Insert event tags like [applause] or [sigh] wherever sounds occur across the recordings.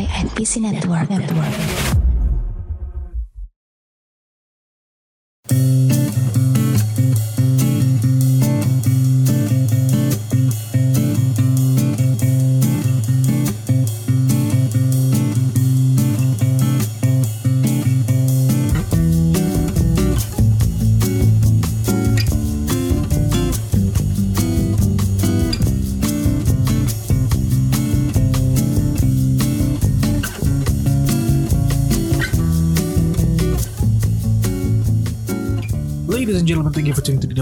by NPC Network. Network.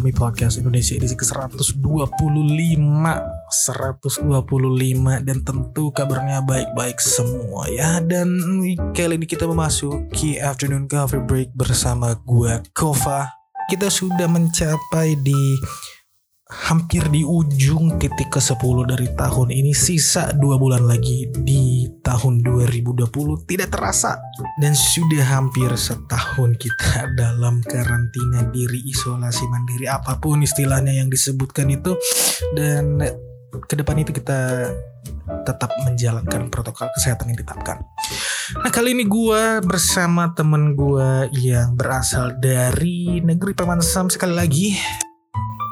Dummy Podcast Indonesia edisi ke-125 125 Dan tentu kabarnya baik-baik semua ya. Dan kali ini kita memasuki afternoon coffee break bersama gua Kova. Kita sudah mencapai di hampir di ujung titik ke-10 dari tahun ini. Sisa dua bulan lagi di tahun 2020 Tidak terasa. Dan sudah hampir setahun kita [laughs] dalam karantina diri isolasi mandiri Apa pun istilahnya yang disebutkan itu. Dan ke depan itu kita tetap menjalankan protokol kesehatan yang ditetapkan. Nah kali ini gue bersama temen gue yang berasal dari negeri Paman Sam. Sekali lagi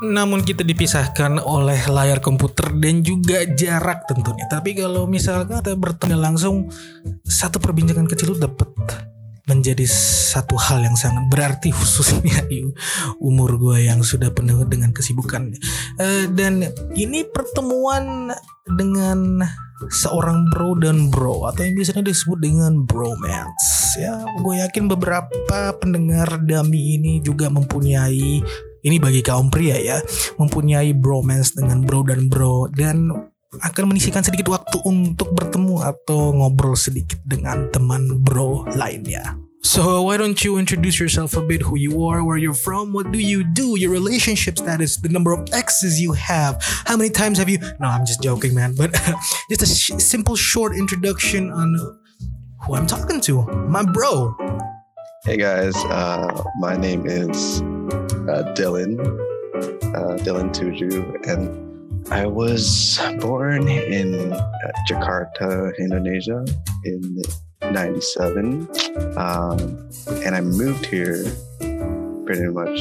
namun kita dipisahkan oleh layar komputer dan juga jarak tentunya. Tapi kalau misalkan kita bertemu langsung, satu perbincangan kecil itu dapat menjadi satu hal yang sangat berarti khususnya [laughs] di umur gue yang sudah penuh dengan kesibukan. Eh, dan ini pertemuan dengan seorang bro dan bro atau yang biasanya disebut dengan bromance ya gue yakin beberapa pendengar dami ini juga mempunyai ini bagi kaum pria ya mempunyai bromance dengan bro dan bro dan akan menyisikan sedikit waktu untuk bertemu atau ngobrol sedikit dengan teman bro lainnya. So why don't you introduce yourself a bit, who you are, where you're from, what do you do, your relationship status, the number of exes you have, how many times have you? No, I'm just joking, man. But [laughs] just a sh- simple, short introduction on who I'm talking to, my bro. Hey guys, uh, my name is uh, Dylan, uh, Dylan Tuju, and I was born in uh, Jakarta, Indonesia in 97. Um, and I moved here pretty much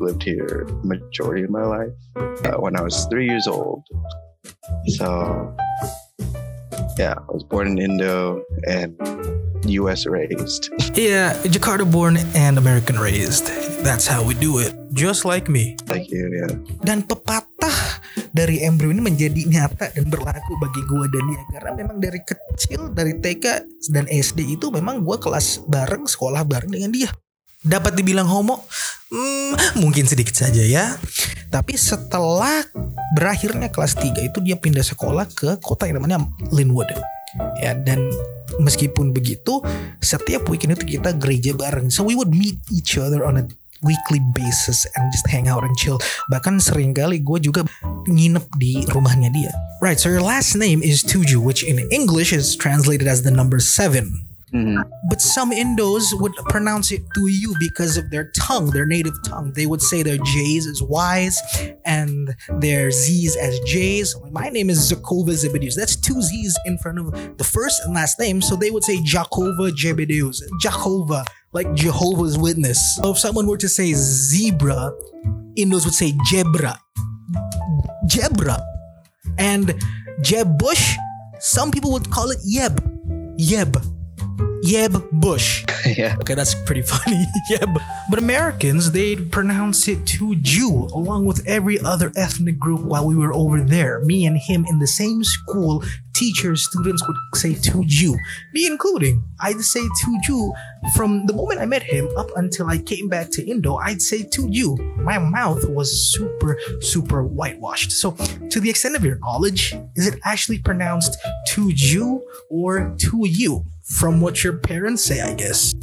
lived here majority of my life uh, when I was three years old. So yeah, I was born in Indo and US raised. [laughs] Yeah, Jakarta born and American raised. That's how we do it. Just like me. Thank you, yeah. dan pepatah dari embrio ini menjadi nyata dan berlaku bagi gue dan dia karena memang dari kecil dari TK dan SD itu memang gue kelas bareng sekolah bareng dengan dia dapat dibilang homo? Hmm, mungkin sedikit saja ya. Tapi setelah berakhirnya kelas 3 itu dia pindah sekolah ke kota yang namanya Linwood. Ya dan meskipun begitu setiap weekend itu kita gereja bareng. So we would meet each other on a weekly basis and just hang out and chill. Bahkan sering kali gue juga nginep di rumahnya dia. Right so your last name is Tuju which in English is translated as the number seven Mhm. but some Indos would pronounce it to you because of their tongue, their native tongue. They would say their J's as Y's and their Z's as J's. My name is Zakova Zebedeus. That's two Z's in front of the first and last name. So they would say Jakova Zebedeus. Jakova, like Jehovah's Witness. So if someone were to say zebra, Indos would say Jebra. Jebra. And Jeb Bush, some people would call it Yeb. Yeb. Yeb Bush. [laughs] yeah. Okay, that's pretty funny. [laughs] yeah, but, but Americans, they'd pronounce it to Jew, along with every other ethnic group while we were over there. Me and him in the same school, teachers, students would say to Jew. Me including. I'd say to Jew from the moment I met him up until I came back to Indo, I'd say to Jew. My mouth was super, super whitewashed. So, to the extent of your knowledge, is it actually pronounced to Jew or to you? From what your parents say, I guess.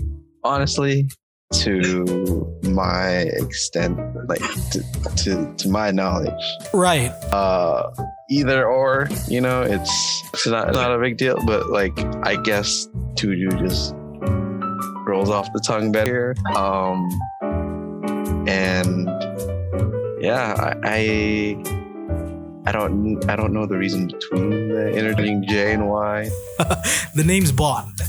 Honestly, to my extent, like to, to, to my knowledge, Right. uh either or you know it's it's not, not a big deal but like i guess tuju just rolls off the tongue better um and yeah i, I I don't I don't know the reason between the interchangeing J and Y. [laughs] the name's Bond.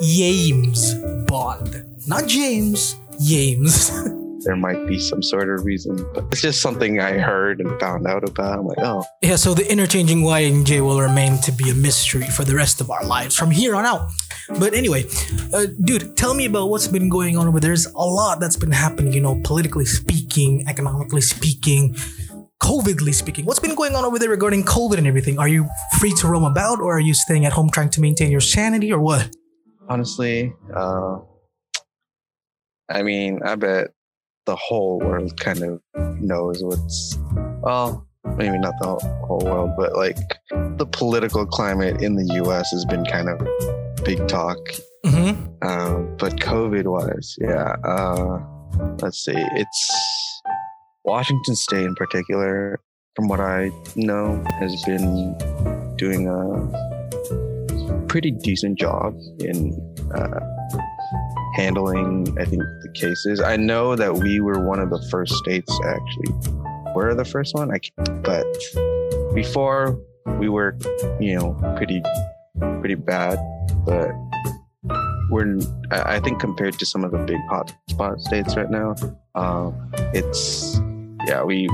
James Bond. Not James. James. [laughs] There might be some sort of reason, but it's just something I heard and found out about. I'm like, oh, yeah, so the interchanging Y and J will remain to be a mystery for the rest of our lives from here on out. But anyway, uh, dude, tell me about what's been going on over there. There's a lot that's been happening, you know, politically speaking, economically speaking, COVIDly speaking. What's been going on over there regarding COVID and everything? Are you free to roam about or are you staying at home trying to maintain your sanity or what? honestly, uh, I mean, I bet the whole world kind of knows what's well, maybe not the whole world, but like the political climate in the U.S. has been kind of big talk. Mm-hmm. Um, but COVID wise, yeah. Uh, let's see, it's Washington State in particular, from what I know, has been doing a pretty decent job in uh, handling, I think, the cases. I know that we were one of the first states actually. We're the first one, I can't, but before we were, you know, pretty, pretty bad. But we're, I think, compared to some of the big hot spot states right now, uh, it's, yeah, we,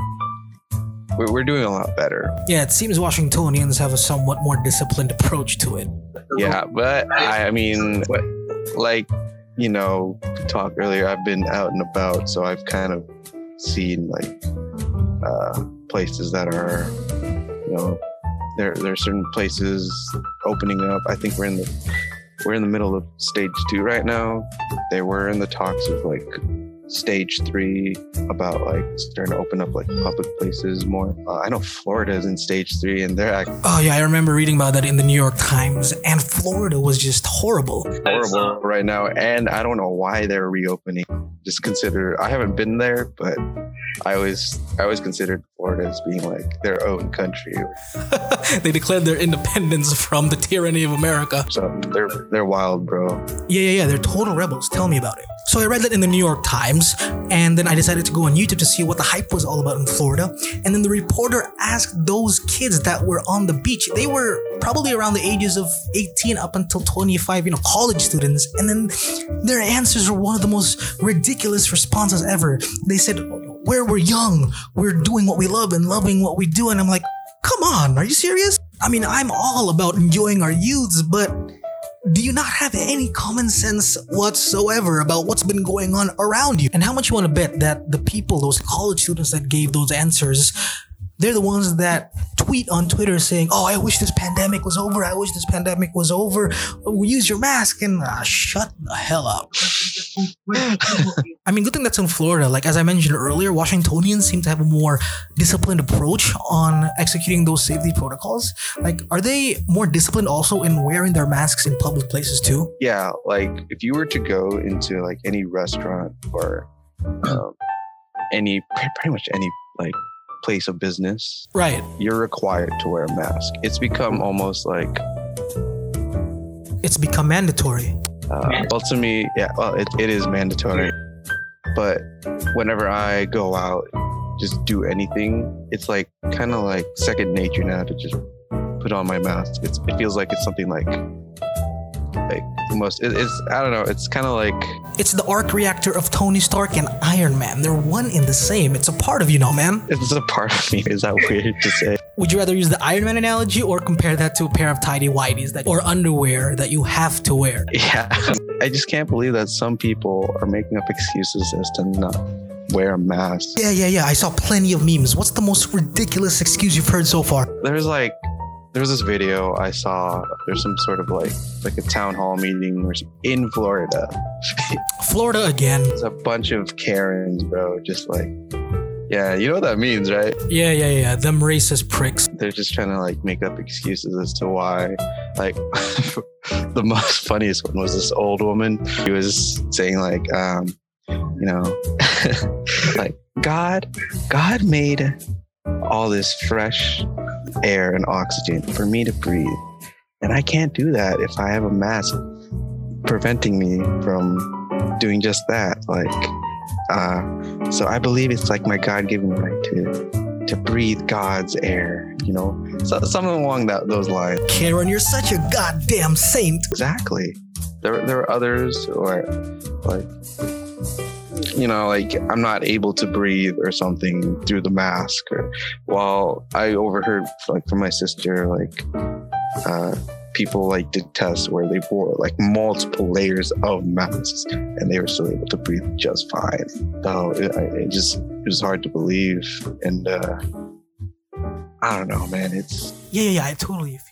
we're, doing a lot better. Yeah, it seems Washingtonians have a somewhat more disciplined approach to it. Yeah, but I, I mean, like you know, talk earlier. I've been out and about, so I've kind of seen like uh, places that are, you know, there there are certain places opening up. I think we're in the we're in the middle of stage two right now. They were in the talks of like stage three about like starting to open up like public places more. Uh, I know Florida is in stage three, and they're act- Oh yeah, I remember reading about that in the New York Times, and Florida was just horrible. horrible right now, and I don't know why they're reopening. Just consider I haven't been there, but I always I always considered Florida as being like their own country. [laughs] they declared their independence from the tyranny of America. So they're they're wild, bro. Yeah, yeah, yeah, they're total rebels. Tell me about it. So I read that in the New York Times, and then I decided to go on YouTube to see what the hype was all about in Florida. And then the reporter asked those kids that were on the beach. They were probably around the ages of 18 up until 25, you know, college students. And then their answers were one of the most ridiculous responses ever. They said, Where we're young, we're doing what we love and loving what we do. And I'm like, Come on, are you serious? I mean, I'm all about enjoying our youths, but do you not have any common sense whatsoever about what's been going on around you? And how much you want to bet that the people, those college students that gave those answers, they're the ones that tweet on Twitter saying, "Oh, I wish this pandemic was over. I wish this pandemic was over. Use your mask." And ah, shut the hell up. I mean, good thing that's in Florida. Like as I mentioned earlier, Washingtonians seem to have a more disciplined approach on executing those safety protocols. Like, are they more disciplined also in wearing their masks in public places too? Yeah, like if you were to go into like any restaurant or um, any pretty much any like place of business, Right. you're required to wear a mask. It's become almost like It's become mandatory. Uh, well, to me, yeah, well, it, it is mandatory. But whenever I go out, just do anything, it's like kind of like second nature now to just put on my mask. It's, it feels like it's something like, like the most, it, it's, I don't know, it's kind of like, It's the arc reactor of Tony Stark and Iron Man. They're one in the same. It's a part of you, know, man. it's a part of me. Is that weird to say? Would you rather use the Iron Man analogy or compare that to a pair of tidy whities that or underwear that you have to wear? Yeah. [laughs] I just can't believe that some people are making up excuses as to not wear a mask. Yeah, yeah, yeah. I saw plenty of memes. What's the most ridiculous excuse you've heard so far? there's like there was this video I saw. There's some sort of like like a town hall meeting or in Florida. [laughs] Florida again. There's a bunch of Karens, bro. Just like, yeah, you know what that means, right? Yeah, yeah, yeah. Them racist pricks. They're just trying to like make up excuses as to why. Like, [laughs] the most funniest one was this old woman. She was saying like, um, you know, [laughs] like God, God made all this fresh air and oxygen for me to breathe. And I can't do that if I have a mask preventing me from doing just that. Like, uh, so I believe it's like my God given right to to breathe God's air. you know, so, something along that those lines. Karen, you're such a goddamn saint. Exactly. There, there are others or like, you know, like I'm not able to breathe or something through the mask. Or while I overheard like from my sister, like uh, people like did tests where they wore like multiple layers of masks and they were still able to breathe just fine. So it, it just it was hard to believe, and uh, I don't know, man. It's Yeah, yeah, yeah. I totally feel.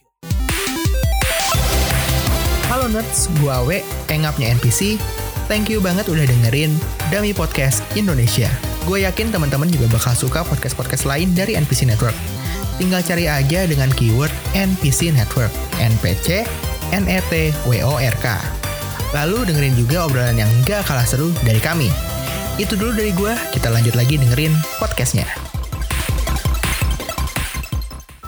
Halo nerds, gua Awe, pengapnya NPC. Thank you banget udah dengerin Dami Podcast Indonesia. Gue yakin teman-teman juga bakal suka podcast-podcast lain dari NPC Network. Tinggal cari aja dengan keyword NPC Network, NPC, NET, WORK. Lalu dengerin juga obrolan yang gak kalah seru dari kami. Itu dulu dari gue, kita lanjut lagi dengerin podcastnya.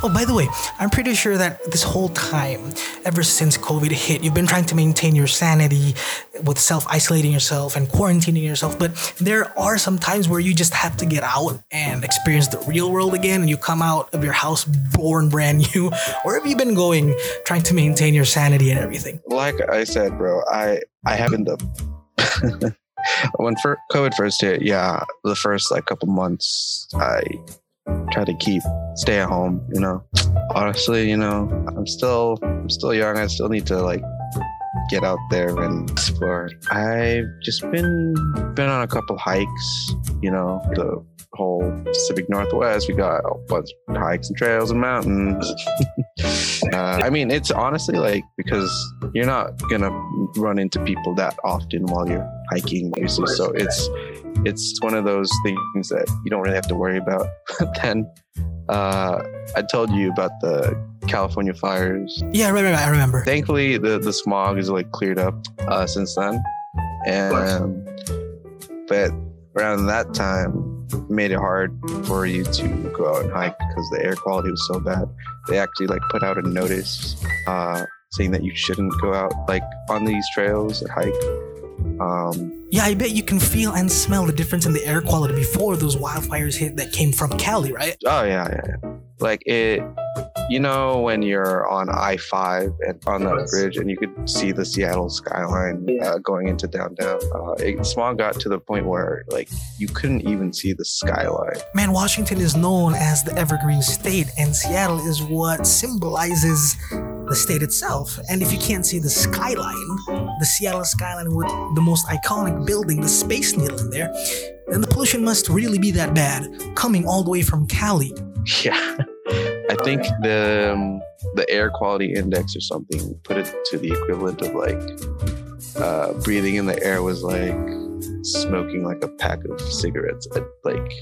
Oh, by the way, I'm pretty sure that this whole time, ever since COVID hit, you've been trying to maintain your sanity with self isolating yourself and quarantining yourself. But there are some times where you just have to get out and experience the real world again, and you come out of your house born brand new. [laughs] Where have you been going trying to maintain your sanity and everything? like I said, bro. I I haven't the [laughs] when fir- COVID first hit. Yeah, the first like couple months, I tried to keep stay at home. You know, honestly, you know, I'm still I'm still young. I still need to like get out there and explore. I've just been been on a couple hikes. You know, the whole Pacific Northwest. We got a bunch of hikes and trails and mountains. [laughs] uh, I mean, it's honestly like because you're not gonna run into people that often while you're hiking, usually. So it's it's one of those things that you don't really have to worry about. [laughs] then uh, I told you about the California fires. Yeah, right, right, right. I remember. Thankfully, the the smog is like cleared up uh, since then, and um, but around that time made it hard for you to go out and hike because the air quality was so bad. They actually like put out a notice uh, saying that you shouldn't go out like on these trails and hike. Um, Yeah, I bet you can feel and smell the difference in the air quality before those wildfires hit that came from Cali, right? oh yeah, yeah, yeah. Like it, you know, when you're on I five and on that bridge, and you could see the Seattle skyline uh, going into downtown. Uh, it, smog got to the point where like you couldn't even see the skyline. Man, Washington is known as the evergreen state, and Seattle is what symbolizes the state itself. And if you can't see the skyline, the Seattle skyline with the most iconic building, the Space Needle in there, then the pollution must really be that bad, coming all the way from Cali. [laughs] Yeah, I think the um, the air quality index or something put it to the equivalent of like uh, breathing in the air was like smoking like a pack of cigarettes a, like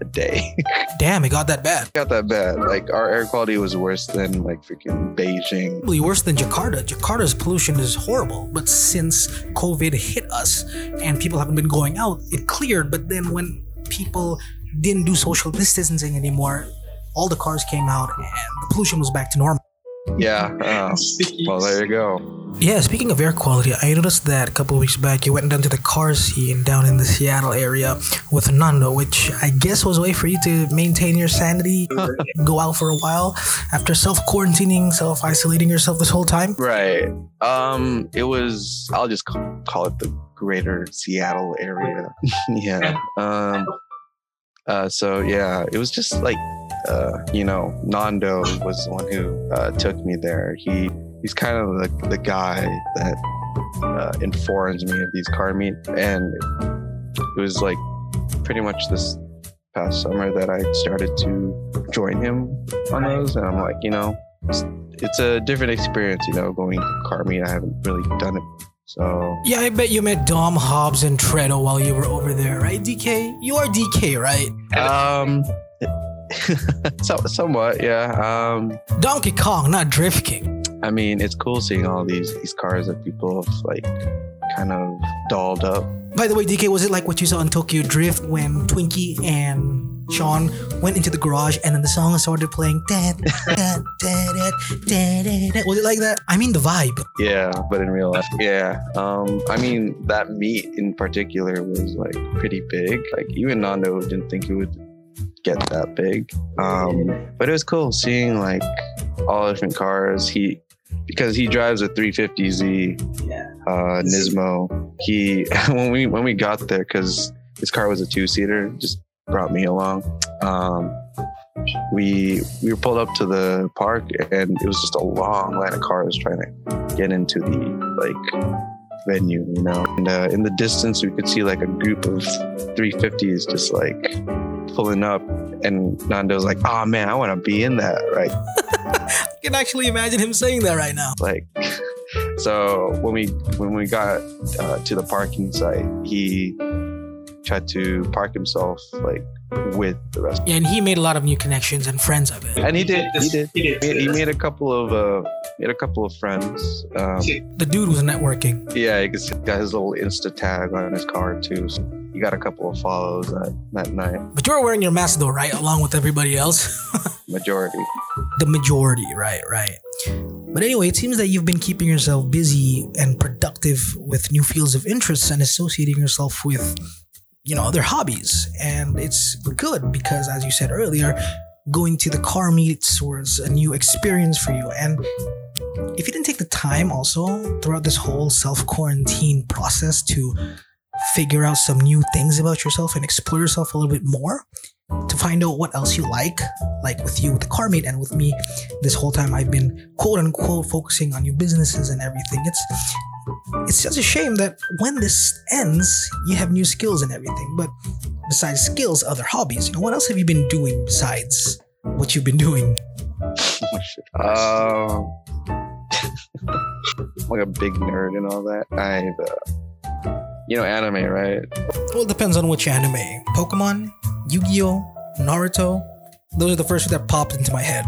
a day. [laughs] Damn, it got that bad. Got that bad. Like our air quality was worse than like freaking Beijing. Probably worse than Jakarta. Jakarta's pollution is horrible, but since COVID hit us and people haven't been going out, it cleared. But then when people didn't do social distancing anymore, all the cars came out and the pollution was back to normal. Yeah. Oh, well, there you go. Yeah, speaking of air quality, I noticed that a couple of weeks back you went down to the car scene down in the Seattle area with Nando, which I guess was a way for you to maintain your sanity, [laughs] go out for a while after self quarantining, self isolating yourself this whole time. Right. Um, it was. I'll just call, call it the Greater Seattle area. [laughs] yeah. Um. Uh. So yeah, it was just like, uh, you know, Nando was the one who uh, took me there. He he's kind of the the guy that uh, informs me of these car meet, and it was like pretty much this past summer that I started to join him on those, and I'm like, you know, it's, it's a different experience, you know, going to car meet. I haven't really done it, so Yeah, I bet you met Dom, Hobbs, and Toretto while you were over there, right, DK? You are DK, right? um, [laughs] so, somewhat, yeah. Um, Donkey Kong, not Drift King. I mean, it's cool seeing all these these cars that people have like kind of dolled up. By the way, DK, was it like what you saw in Tokyo Drift when Twinkie and Sean went into the garage and then the song started playing? Da, da, da. Was it like that? I mean, the vibe. Yeah, but in real life, yeah. Um, I mean, that meet in particular was like pretty big. Like even Nando didn't think it would get that big. Um, but it was cool seeing like all different cars. He because he drives a 350Z uh, Nismo. He [laughs] when we when we got there because his car was a two seater, just brought me along. Um, we we were pulled up to the park and it was just a long line of cars trying to get into the like venue, you know. And uh, in the distance, we could see like a group of 350s just like pulling up. And Nando's like, "Oh man, I want to be in that!" Right? [laughs] I can actually imagine him saying that right now. like, [laughs] so when we when we got uh, to the parking site, he tried to park himself like with the rest. Yeah, and he made a lot of new connections and friends of it. And he did. He did. He, did. he made a couple of uh, he had a couple of friends. Um, The dude was networking. yeah, he got his little Insta tag on his car too. So he got a couple of follows that that night. But you were wearing your mask though, right? Along with everybody else. [laughs] Majority. the majority, right, right. But anyway, it seems that you've been keeping yourself busy and productive with new fields of interest and associating yourself with, you know, other hobbies. And it's good because, as you said earlier, going to the car meets was a new experience for you. And if you didn't take the time also throughout this whole self quarantine process to figure out some new things about yourself and explore yourself a little bit more, to find out what else you like, like with you with the car meet and with me this whole time I've been quote unquote focusing on new businesses and everything. It's it's just a shame that when this ends, you have new skills and everything. But besides skills, other hobbies. You know, what else have you been doing besides what you've been doing? Um, [laughs] I'm like a big nerd and all that. I've, uh, you know, anime, right? Well, it depends on which anime. Pokemon, Yu-Gi-Oh, Naruto. Those are the first two that popped into my head.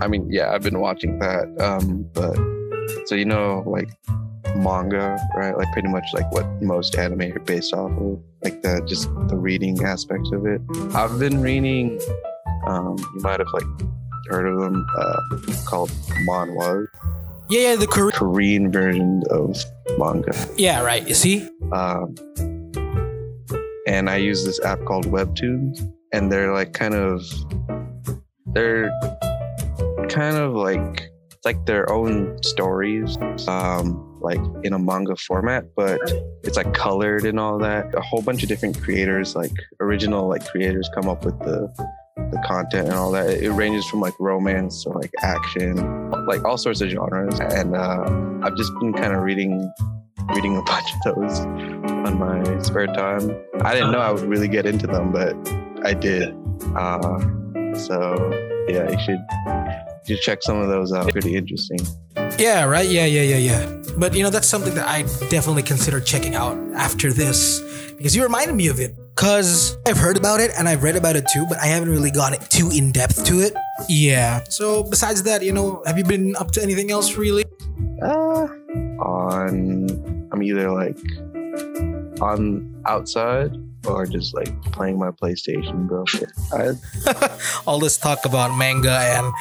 I mean, yeah, I've been watching that. Um, but so you know, like manga, right? Like pretty much like what most anime are based off of, like the just the reading aspect of it. I've been reading. Um, you might have like heard of them, uh, called manhwa, Yeah, yeah, the Korean. Korean version of manga. Yeah, right. You see? um, and I use this app called Webtoons, and they're like kind of, they're kind of like like their own stories, um, like in a manga format, but it's like colored and all that. A whole bunch of different creators, like original like creators, come up with the the content and all that. It ranges from like romance to like action, like all sorts of genres. And uh, I've just been kind of reading reading a [laughs] bunch of those on my spare time. I didn't know I would really get into them, but I did. Uh, so yeah, you should you should check some of those out. Pretty interesting. Yeah, right. Yeah, yeah, yeah, yeah. But you know, that's something that I definitely consider checking out after this because you reminded me of it. Cause I've heard about it and I've read about it too, but I haven't really gone too in depth to it. Yeah. So besides that, you know, have you been up to anything else really? Uh, on I'm either like on outside or just like playing my PlayStation, bro. I, [laughs] All this talk about manga and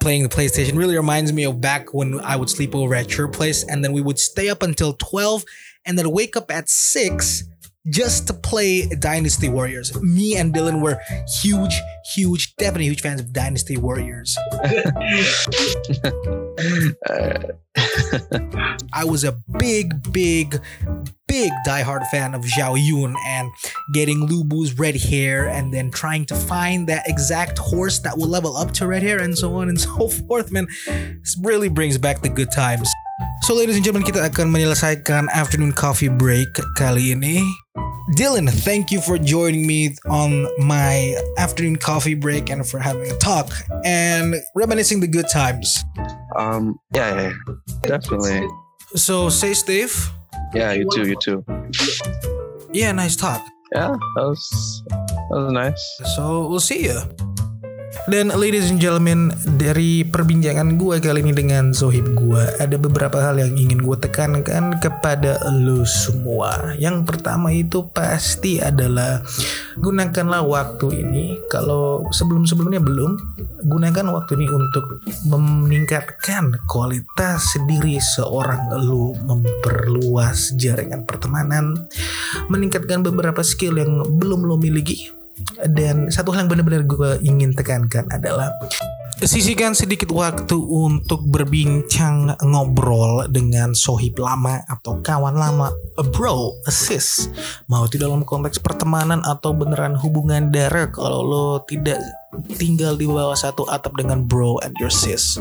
playing the PlayStation really reminds me of back when I would sleep over at your place and then we would stay up until 12 and then wake up at 6 just to play Dynasty Warriors. Me and Dylan were huge, huge, definitely huge fans of Dynasty Warriors. [laughs] I was a big, big, big diehard fan of Zhao Yun and getting Lubu's Red Hare and then trying to find that exact horse that will level up to Red Hare and so on and [laughs] so forth, man. This really brings back the good times. So ladies and gentlemen, kita akan menyelesaikan afternoon coffee break kali ini. Dylan, thank you for joining me on my afternoon coffee break and for having a talk and reminiscing the good times. um, yeah, yeah, definitely. So say Steve. Yeah, you too, you too. Yeah, nice talk. Yeah, that was that was nice. So we'll see you. Dan ladies and gentlemen, dari perbincangan gue kali ini dengan Zohib gue, ada beberapa hal yang ingin gue tekankan kepada lo semua. Yang pertama itu pasti adalah gunakanlah waktu ini. Kalau sebelum-sebelumnya belum, gunakan waktu ini untuk meningkatkan kualitas diri seorang lo, memperluas jaringan pertemanan, meningkatkan beberapa skill yang belum lo miliki Dan satu hal yang benar-benar gue ingin tekankan adalah Sisihkan sedikit waktu untuk berbincang ngobrol dengan sohib lama atau kawan lama, a bro, a sis. Mau itu dalam konteks pertemanan atau beneran hubungan darah kalau lo tidak tinggal di bawah satu atap dengan bro and your sis.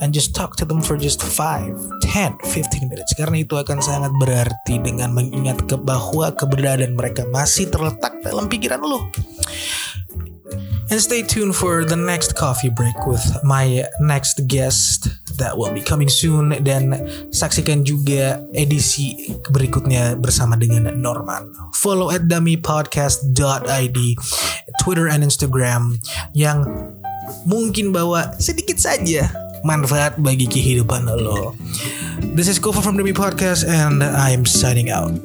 And just talk to them for just 5, 10, 15 minutes. Karena itu akan sangat berarti dengan mengingat ke bahwa keberadaan mereka masih terletak dalam pikiran lo. And stay tuned for the next coffee break with my next guest that will be coming soon dan saksikan juga edisi berikutnya bersama dengan Norman. Follow at dummypodcast.id Twitter and Instagram yang mungkin bawa sedikit saja manfaat bagi kehidupan lo. This is Kofa from Dummy Podcast and I'm signing out.